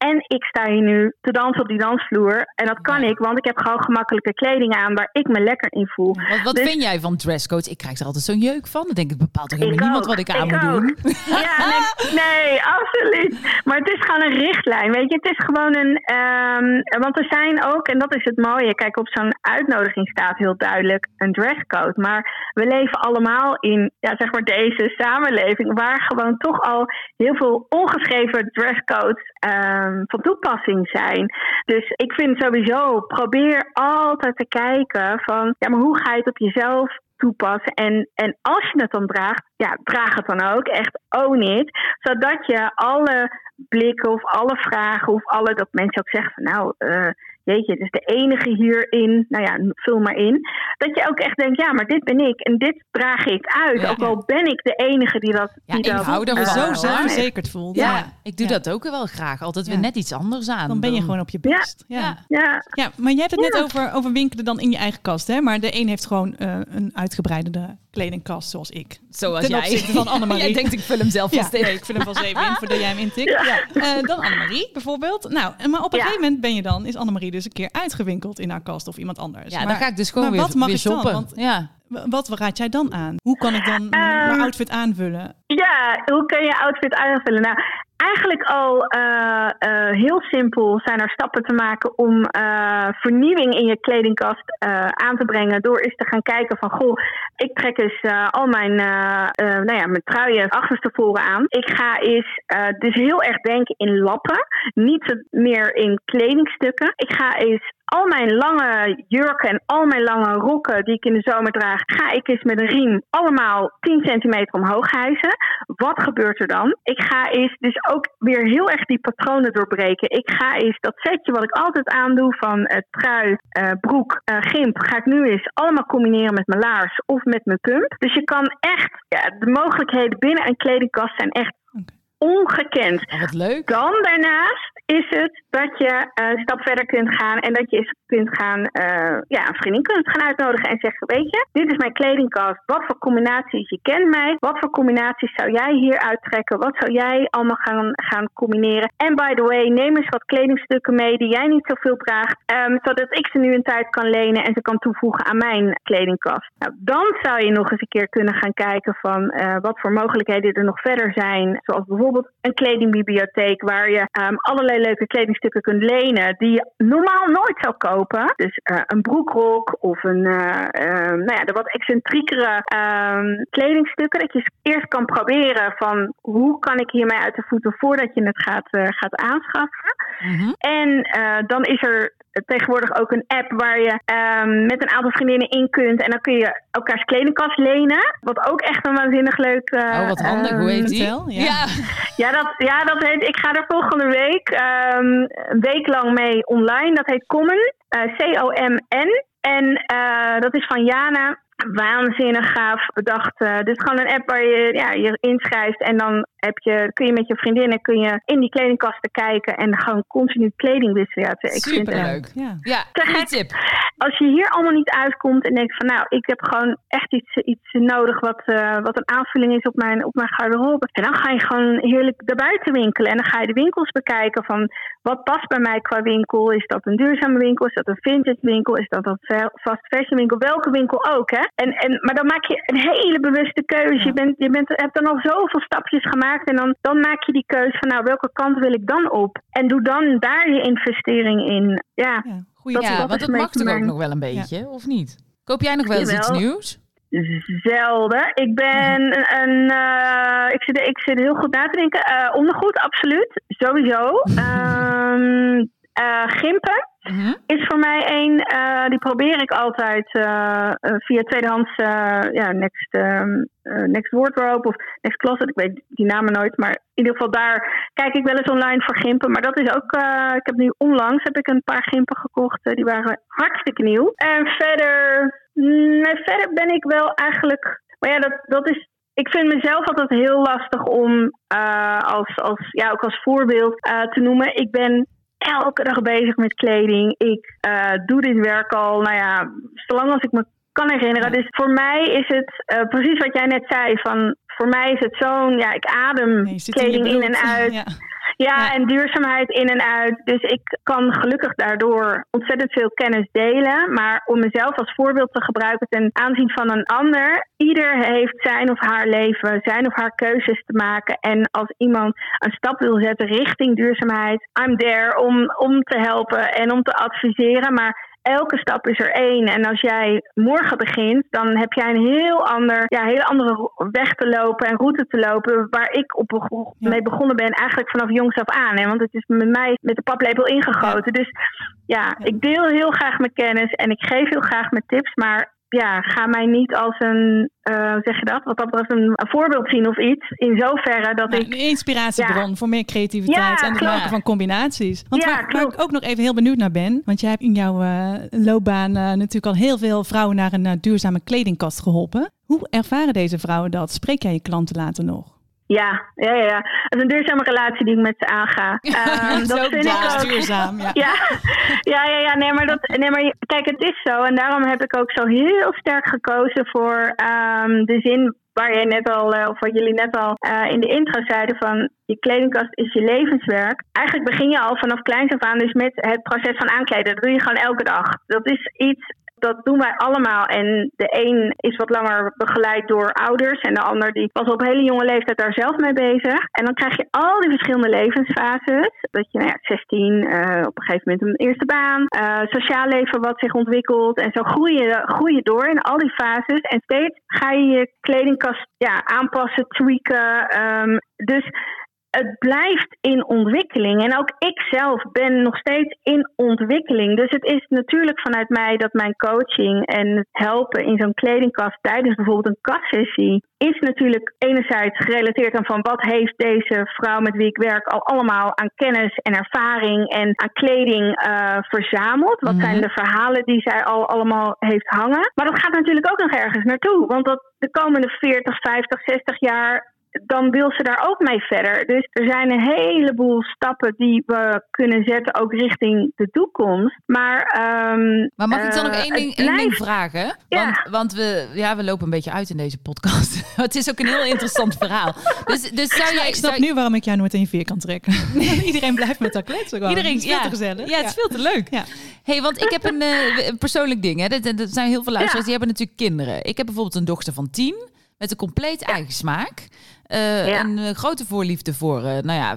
En ik sta hier nu te dansen op die dansvloer. En dat kan ik, want ik heb gewoon gemakkelijke kleding aan waar ik me lekker in voel. Wat, wat dus, vind jij van dresscodes? Ik krijg er altijd zo'n jeuk van. Dan denk ik, bepaalt toch helemaal niemand wat ik aan ik moet ook. doen? Ja, nee, nee, absoluut. Maar het is gewoon een richtlijn, weet je. Het is gewoon een... Um, want er zijn ook, en dat is het mooie. Kijk, op zo'n uitnodiging staat heel duidelijk een dresscode. Maar we leven allemaal in, ja, zeg maar deze samenleving... waar gewoon toch al heel veel ongeschreven dresscodes... Um, van toepassing zijn. Dus ik vind sowieso, probeer altijd te kijken van, ja, maar hoe ga je het op jezelf toepassen. En, en als je het dan draagt, ja, draag het dan ook. Echt own it. Zodat je alle blikken of alle vragen of alle, dat mensen ook zeggen van nou, uh, weet je, het is de enige hierin, nou ja, vul maar in. Dat je ook echt denkt, ja, maar dit ben ik en dit draag ik uit. ook al ben ik de enige die dat. Ja, die ik dat, hou er uh, zo zelfverzekerd voelt. Ja, ja, ik doe dat ook wel graag. Altijd weer net iets anders aan. Dan ben je gewoon op je best. Ja, ja. ja. maar jij hebt het net over, over winkelen dan in je eigen kast, hè? Maar de een heeft gewoon uh, een uitgebreidere kledingkast zoals ik. Zoals Ten jij. van Annemarie. jij denkt, ik vul hem zelf vast in. Nee, ik vul hem vast even in voordat jij hem intikt. Ja. Uh, dan Annemarie bijvoorbeeld. Nou, maar op een gegeven moment ben je dan, is Annemarie dus een keer uitgewinkeld in haar kast of iemand anders. Ja, maar, dan ga ik dus gewoon weer, wat mag weer ik dan? shoppen. Want, ja. Wat raad jij dan aan? Hoe kan ik dan mijn Um, outfit aanvullen? Ja, hoe kun je outfit aanvullen? Nou, eigenlijk al uh, uh, heel simpel zijn er stappen te maken om uh, vernieuwing in je kledingkast aan te brengen. Door eens te gaan kijken van, goh, ik trek eens al mijn, nou ja, mijn truien achterstevoren aan. Ik ga eens dus heel erg denken in lappen, niet meer in kledingstukken. Ik ga eens al mijn lange jurken en al mijn lange rokken die ik in de zomer draag, ga ik eens met een riem allemaal 10 centimeter omhoog hijsen. Wat gebeurt er dan? Ik ga eens dus ook weer heel erg die patronen doorbreken. Ik ga eens dat setje wat ik altijd aandoe van uh, trui, uh, broek, uh, gimp, ga ik nu eens allemaal combineren met mijn laars of met mijn pump. Dus je kan echt, ja, de mogelijkheden binnen een kledingkast zijn echt ongekend. Oh, wat leuk. Dan daarnaast is het dat je uh, een stap verder kunt gaan en dat je eens kunt gaan, uh, ja, een vriendin kunt gaan uitnodigen en zeggen: Weet je, dit is mijn kledingkast. Wat voor combinaties? Je kent mij. Wat voor combinaties zou jij hier uittrekken? Wat zou jij allemaal gaan, gaan combineren? En by the way, neem eens wat kledingstukken mee die jij niet zoveel draagt, um, zodat ik ze nu een tijd kan lenen en ze kan toevoegen aan mijn kledingkast. Nou, dan zou je nog eens een keer kunnen gaan kijken van uh, wat voor mogelijkheden er nog verder zijn, zoals bijvoorbeeld een kledingbibliotheek waar je um, allerlei leuke kledingstukken kunt lenen die je normaal nooit zou kopen. Dus uh, een broekrok of een, uh, uh, nou ja, de wat excentriekere ehm, kledingstukken. Dat je eerst kan proberen van hoe kan ik hiermee uit de voeten voordat je het gaat, gaat aanschaffen. Mm -hmm. En dan is er tegenwoordig ook een app waar je met een aantal vriendinnen in kunt. En dan kun je elkaars kledingkast lenen. Wat ook echt een waanzinnig leuk... Uh, oh, wat handig. Um, Hoe heet die? Ja. Ja. ja, dat, ja, dat heet... Ik ga er volgende week um, een week lang mee online. Dat heet Common. Uh, C-O-M-N. En uh, dat is van Jana waanzinnig gaaf bedacht. Uh, dit is gewoon een app waar je ja, je inschrijft en dan heb je, kun je met je vriendinnen kun je in die kledingkasten kijken en gewoon continu kleding wisselen. Ja, ik Superleuk. Ja, ja goede tip. Als je hier allemaal niet uitkomt en denkt van nou, ik heb gewoon echt iets, iets nodig wat, uh, wat een aanvulling is op mijn, op mijn garderobe. En dan ga je gewoon heerlijk daarbuiten winkelen en dan ga je de winkels bekijken van wat past bij mij qua winkel. Is dat een duurzame winkel? Is dat een vintage winkel? Is dat een fast fashion winkel? Welke winkel ook, hè? En, en, maar dan maak je een hele bewuste keuze. Ja. Je, bent, je bent, hebt dan al zoveel stapjes gemaakt. En dan, dan maak je die keuze van, nou, welke kant wil ik dan op? En doe dan daar je investering in. Ja, ja goeie. ja want dat mag toch ook nog wel een beetje, ja. of niet? Koop jij nog wel eens iets nieuws? Zelden. Ik ben een. Uh, ik, zit, ik zit heel goed na te denken. Uh, ondergoed, absoluut. Sowieso. um, uh, gimpen. Mm-hmm. Is voor mij één, uh, die probeer ik altijd uh, via tweedehands ja, Next, um, Next Wardrobe of Next Closet. Ik weet die namen nooit, maar in ieder geval daar kijk ik wel eens online voor gimpen. Maar dat is ook, ik heb nu onlangs heb ik een paar gimpen gekocht. die waren hartstikke nieuw. En verder, nee, verder ben ik wel eigenlijk, maar ja, dat, dat is ik vind mezelf altijd heel lastig om als, als, ja, ook als voorbeeld te noemen. Ik ben elke dag bezig met kleding. Ik uh, doe dit werk al, nou ja, zolang als ik me kan herinneren. Dus voor mij is het uh, precies wat jij net zei. Van, voor mij is het zo'n, ja, ik adem nee, kleding in, in en uit. Ja. Ja, ja, en duurzaamheid in en uit. Dus ik kan gelukkig daardoor ontzettend veel kennis delen. Maar om mezelf als voorbeeld te gebruiken ten aanzien van een ander. Ieder heeft zijn of haar leven, zijn of haar keuzes te maken. En als iemand een stap wil zetten richting duurzaamheid, I'm there om, om te helpen en om te adviseren. Maar elke stap is er één. En als jij morgen begint, dan heb jij een heel ander, ja, hele andere weg te lopen en route te lopen. Waar ik op mee begonnen ben, eigenlijk vanaf jongs af aan. Hè? Want het is met mij met de paplepel ingegoten. Ja. Dus ja, ik deel heel graag mijn kennis en ik geef heel graag mijn tips. Maar ja, ga mij niet als een, uh, zeg je dat, wat dat betreft een, een, voorbeeld zien of iets. In zoverre dat nou, ik... Een inspiratiebron ja. voor meer creativiteit ja, en het maken van combinaties. Want waar, waar, ik ook nog even heel benieuwd naar ben, want jij hebt in jouw uh, loopbaan uh, natuurlijk al heel veel vrouwen naar een duurzame kledingkast geholpen. Hoe ervaren deze vrouwen dat? Spreek jij je klanten later nog? Ja, ja, ja. Is een duurzame relatie die ik met ze aanga. Um, dat vind ik ook. duurzaam, ja. ja. Ja, ja, ja, nee, maar dat, nee, maar kijk, het is zo. En daarom heb ik ook zo heel sterk gekozen voor um, de zin waar je net al, uh, of wat jullie net al uh, in de intro zeiden van je kledingkast is je levenswerk. Eigenlijk begin je al vanaf kleins af aan dus met het proces van aankleden. Dat doe je gewoon elke dag. Dat is iets dat doen wij allemaal. En de een is wat langer begeleid door ouders. En de ander die was op hele jonge leeftijd daar zelf mee bezig. En dan krijg je al die verschillende levensfases. Dat je, nou ja, 16, uh, op een gegeven moment een eerste baan. Uh, sociaal leven wat zich ontwikkelt. En zo groei je, door in al die fases. En steeds ga je je kledingkast ja, aanpassen, tweaken. Um, dus het blijft in ontwikkeling. En ook ik zelf ben nog steeds in ontwikkeling. Dus het is natuurlijk vanuit mij dat mijn coaching en het helpen in zo'n kledingkast tijdens bijvoorbeeld een kastsessie is natuurlijk enerzijds gerelateerd aan van wat heeft deze vrouw met wie ik werk al allemaal aan kennis en ervaring en aan kleding uh, verzameld. Wat mm -hmm. zijn de verhalen die zij al allemaal heeft hangen. Maar dat gaat natuurlijk ook nog ergens naartoe. Want dat de komende 40, 50, 60 jaar dan wil ze daar ook mee verder. Dus er zijn een heleboel stappen die we kunnen zetten, ook richting de toekomst. Maar, ehm, maar mag ik dan nog eh, één ding, één vragen? Ja. Want, want we, ja, we lopen een beetje uit in deze podcast. het is ook een heel interessant verhaal. Dus, dus zou jij... ik snap zou- nu waarom ik jou nooit in je veer kan trekken. Iedereen blijft met dat kletsen gewoon. Iedereen, Het is veel ja, te gezellig. Ja, het is veel te leuk. Ja. hey, want ik heb een, eh, een persoonlijk ding. Hè. Er, er zijn heel veel luisteraars Ja. die hebben natuurlijk kinderen. Ik heb bijvoorbeeld een dochter van tien met een compleet eigen smaak. Eh, Ja. Een eh, grote voorliefde voor, eh, nou ja,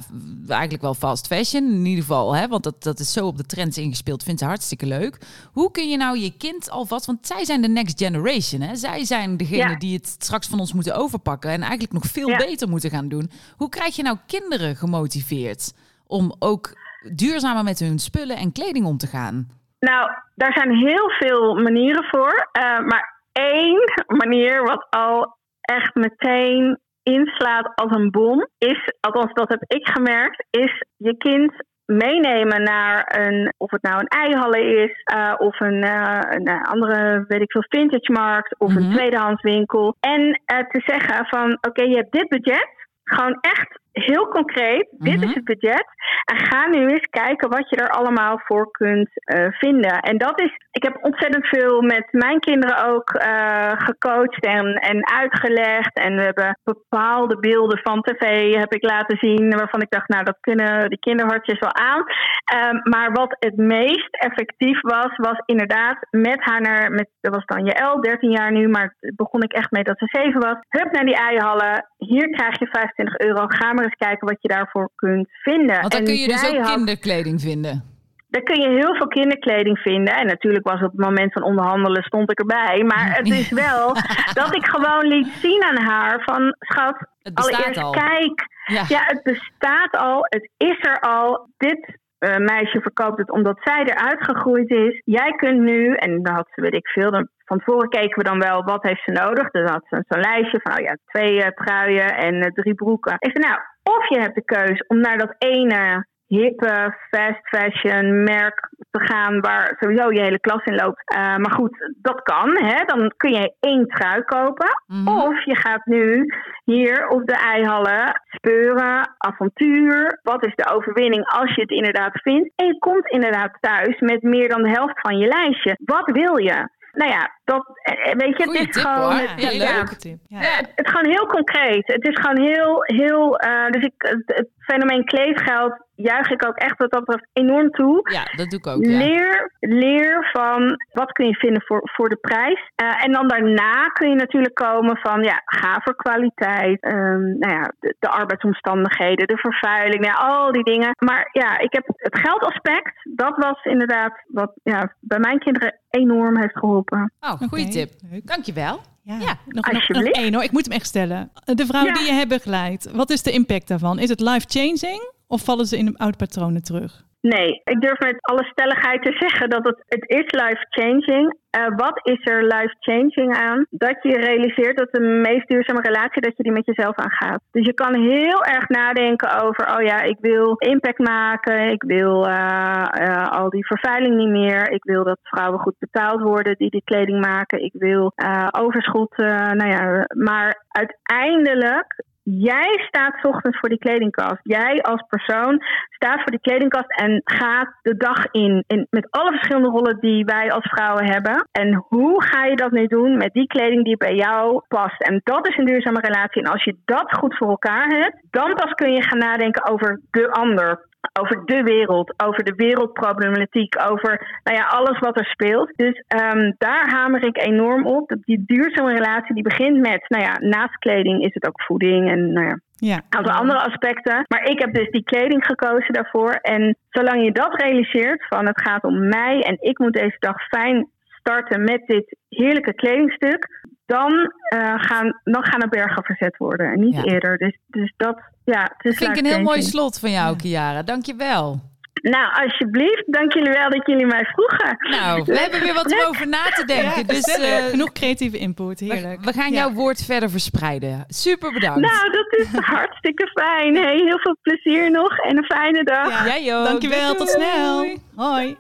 eigenlijk wel fast fashion. In ieder geval, hè, want dat, dat is zo op de trends ingespeeld. Vindt ze hartstikke leuk. Hoe kun je nou je kind alvast, want zij zijn de next generation. Hè? Zij zijn degene Ja. die het straks van ons moeten overpakken. En eigenlijk nog veel Ja. beter moeten gaan doen. Hoe krijg je nou kinderen gemotiveerd om ook duurzamer met hun spullen en kleding om te gaan? Nou, daar zijn heel veel manieren voor. maar één manier wat al echt meteen inslaat als een bom, is, althans dat heb ik gemerkt, is je kind meenemen naar een, of het nou een eihalle is, eh, of een, eh, een andere, weet ik veel, vintage markt, of Mhm. een tweedehandswinkel. En eh, te zeggen van, oké, je hebt dit budget, gewoon echt heel concreet, dit Mhm. is het budget. En ga nu eens kijken wat je er allemaal voor kunt eh, vinden. En dat is, ik heb ontzettend veel met mijn kinderen ook eh, gecoacht en, en uitgelegd. En we hebben bepaalde beelden van tv heb ik laten zien, waarvan ik dacht, nou dat kunnen die kinderhartjes wel aan. Ehm, maar wat het meest effectief was, was inderdaad met haar naar, met, dat was dan Jaël, 13 jaar nu, maar begon ik echt mee dat ze 7 was. Hup naar die eihallen, hier krijg je 25 euro, ga maar eens kijken wat je daarvoor kunt vinden. Want dan En kun je dus ook had- kinderkleding vinden. daar kun je heel veel kinderkleding vinden. En natuurlijk was op het moment van onderhandelen stond ik erbij. Maar het is wel dat ik gewoon liet zien aan haar van... Schat, allereerst al. kijk. Ja. Ja, het bestaat al. Het is er al. Dit eh, meisje verkoopt het omdat zij eruit gegroeid is. Jij kunt nu, en dan had ze, weet ik veel... Dan, van tevoren keken we dan wel, wat heeft ze nodig? Dus dan had ze zo'n lijstje van, oh ja, twee eh, truien en eh, drie broeken. Ik zei, nou, of je hebt de keus om naar dat ene hippe fast fashion merk te gaan waar sowieso je hele klas in loopt. Eh, maar goed, dat kan. Hè? Dan kun je één trui kopen. Mhm. Of je gaat nu hier op de eihallen speuren, avontuur. Wat is de overwinning als je het inderdaad vindt? En je komt inderdaad thuis met meer dan de helft van je lijstje. Wat wil je? Nou ja, dat, eh, weet je, Goeie het is tip, gewoon... hoor. het- Ja, ja, leuk. leuke tip. Ja. het is gewoon heel concreet. Het is gewoon heel, heel. eh, dus ik, het, het fenomeen kleedgeld juich ik ook echt wat dat betreft enorm toe. Ja, dat doe ik ook. Ja. Leer, leer van wat kun je vinden voor, voor de prijs. Eh, en dan daarna kun je natuurlijk komen van ja, ga voor kwaliteit. ehm, nou ja, de, de arbeidsomstandigheden, de vervuiling, nou al die dingen. Maar ja, ik heb het geldaspect, dat was inderdaad wat ja, bij mijn kinderen enorm heeft geholpen. Oh, goede Oké, tip. leuk. Dankjewel. Ja, Ja, nog, nog, één hoor. Ik moet hem echt stellen. De vrouw Ja. die je hebt begeleid, wat is de impact daarvan? Is het life-changing of vallen ze in de oude patronen terug? Nee, ik durf met alle stelligheid te zeggen dat het, het is life-changing. Eh, wat is er life-changing aan? Dat je realiseert dat de meest duurzame relatie, dat je die met jezelf aangaat. Dus je kan heel erg nadenken over, oh ja, ik wil impact maken. Ik wil eh, eh, al die vervuiling niet meer. Ik wil dat vrouwen goed betaald worden die die kleding maken. Ik wil overschot, nou ja. Maar uiteindelijk Jij staat ochtends voor die kledingkast. Jij als persoon staat voor die kledingkast en gaat de dag in, in. Met alle verschillende rollen die wij als vrouwen hebben. En hoe ga je dat nu doen met die kleding die bij jou past? En dat is een duurzame relatie. En als je dat goed voor elkaar hebt, dan pas kun je gaan nadenken over de ander over de wereld, over de wereldproblematiek, over nou ja, alles wat er speelt. Dus ehm, daar hamer ik enorm op. Die duurzame relatie die begint met, nou ja, naast kleding is het ook voeding en nou ja, Ja. een aantal andere aspecten. Maar ik heb dus die kleding gekozen daarvoor. En zolang je dat realiseert, van het gaat om mij en ik moet deze dag fijn starten met dit heerlijke kledingstuk, dan, eh, gaan, dan gaan er bergen verzet worden en niet Ja. eerder. Dus, dus dat, ja, het is vind ik een heel mooi slot van jou. Kiara. Dank je wel. Nou, alsjeblieft. Dank jullie wel dat jullie mij vroegen. Nou, we hebben weer wat om over na te denken. Ja, dus eh, Genoeg creatieve input, heerlijk. we, we gaan Ja. jouw woord verder verspreiden. Super bedankt. Nou, dat is hartstikke fijn. Hey, heel veel plezier nog en een fijne dag. Ja. Jij ook. Dankjewel, Doei, tot snel. Hoi.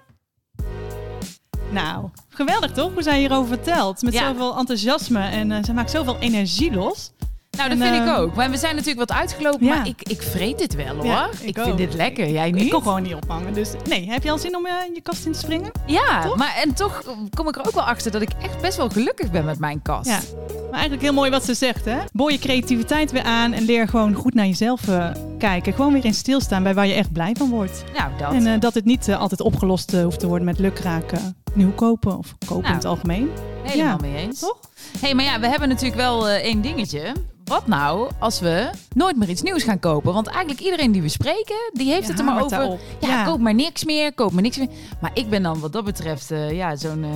Nou, geweldig toch? Hoe zij hierover vertelt. Met Ja. zoveel enthousiasme en eh, ze maakt zoveel energie los. Nou, dat En, vind ik eh, ook. Maar we zijn natuurlijk wat uitgelopen, Ja. maar ik, ik vreet dit wel hoor. Ja, ik ik vind dit lekker. Jij niet? Ik kon gewoon niet ophangen. Dus nee, heb je al zin om eh, je kast in te springen? Ja, Toch? maar en toch kom ik er ook wel achter dat ik echt best wel gelukkig ben met mijn kast. Ja. Maar eigenlijk heel mooi wat ze zegt, hè? Boor je creativiteit weer aan en leer gewoon goed naar jezelf eh, kijken. Gewoon weer in stilstaan bij waar je echt blij van wordt. Nou, dat. En eh, dat het niet altijd opgelost hoeft te worden met lukraken, nieuw kopen of kopen in Nou, het algemeen. Helemaal ja. mee eens. Toch? hey, maar ja, we hebben natuurlijk wel één dingetje. Wat nou als we nooit meer iets nieuws gaan kopen? Want eigenlijk iedereen die we spreken, die heeft Ja, het er maar over. Ja. koop maar niks meer, koop maar niks meer. Maar ik ben dan wat dat betreft, eh, ja, zo'n... eh,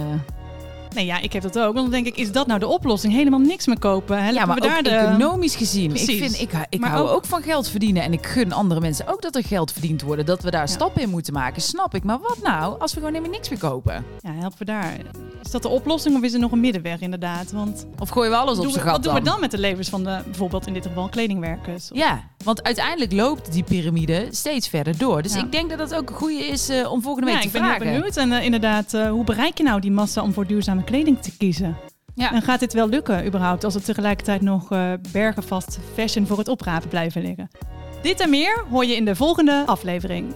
Nee, ja, ik heb dat ook. Want dan denk ik, is dat nou de oplossing? Helemaal niks meer kopen. Helpen ja, maar we ook daar de... economisch gezien. Ik, vind, ik, ik Maar hou ook- ook... van geld verdienen. En ik gun andere mensen ook dat er geld verdiend wordt. Dat we daar stappen in moeten maken, snap ik. Maar wat nou als we gewoon helemaal niks meer kopen? Ja, helpen we daar. Is dat de oplossing of is er nog een middenweg inderdaad? Want Of gooien we alles op zijn gat wat doen we dan met de levens van de, bijvoorbeeld in dit geval kledingwerkers? Ja, want uiteindelijk loopt die piramide steeds verder door. Dus Ja. ik denk dat dat ook een goede is eh, om volgende week Ja, te ik ben heel vragen. benieuwd. En eh, inderdaad, eh, hoe bereik je nou die massa om voor duurzame kleding te kiezen? Ja. En gaat dit wel lukken überhaupt als er tegelijkertijd nog eh bergen vast fashion voor het oprapen blijven liggen? Dit en meer hoor je in de volgende aflevering.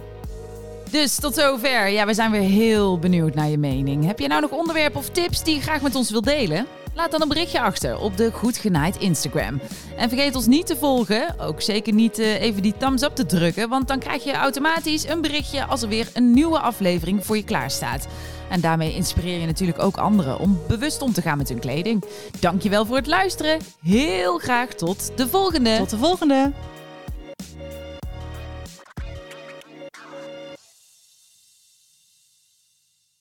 Dus tot zover. Ja, we zijn weer heel benieuwd naar je mening. Heb je nou nog onderwerpen of tips die je graag met ons wilt delen? Laat dan een berichtje achter op de Goed Genaaid Instagram. En vergeet ons niet te volgen. Ook zeker niet eh, even die thumbs up te drukken. Want dan krijg je automatisch een berichtje als er weer een nieuwe aflevering voor je klaarstaat. En daarmee inspireer je natuurlijk ook anderen om bewust om te gaan met hun kleding. Dankjewel voor het luisteren. Heel graag tot de volgende. Tot de volgende!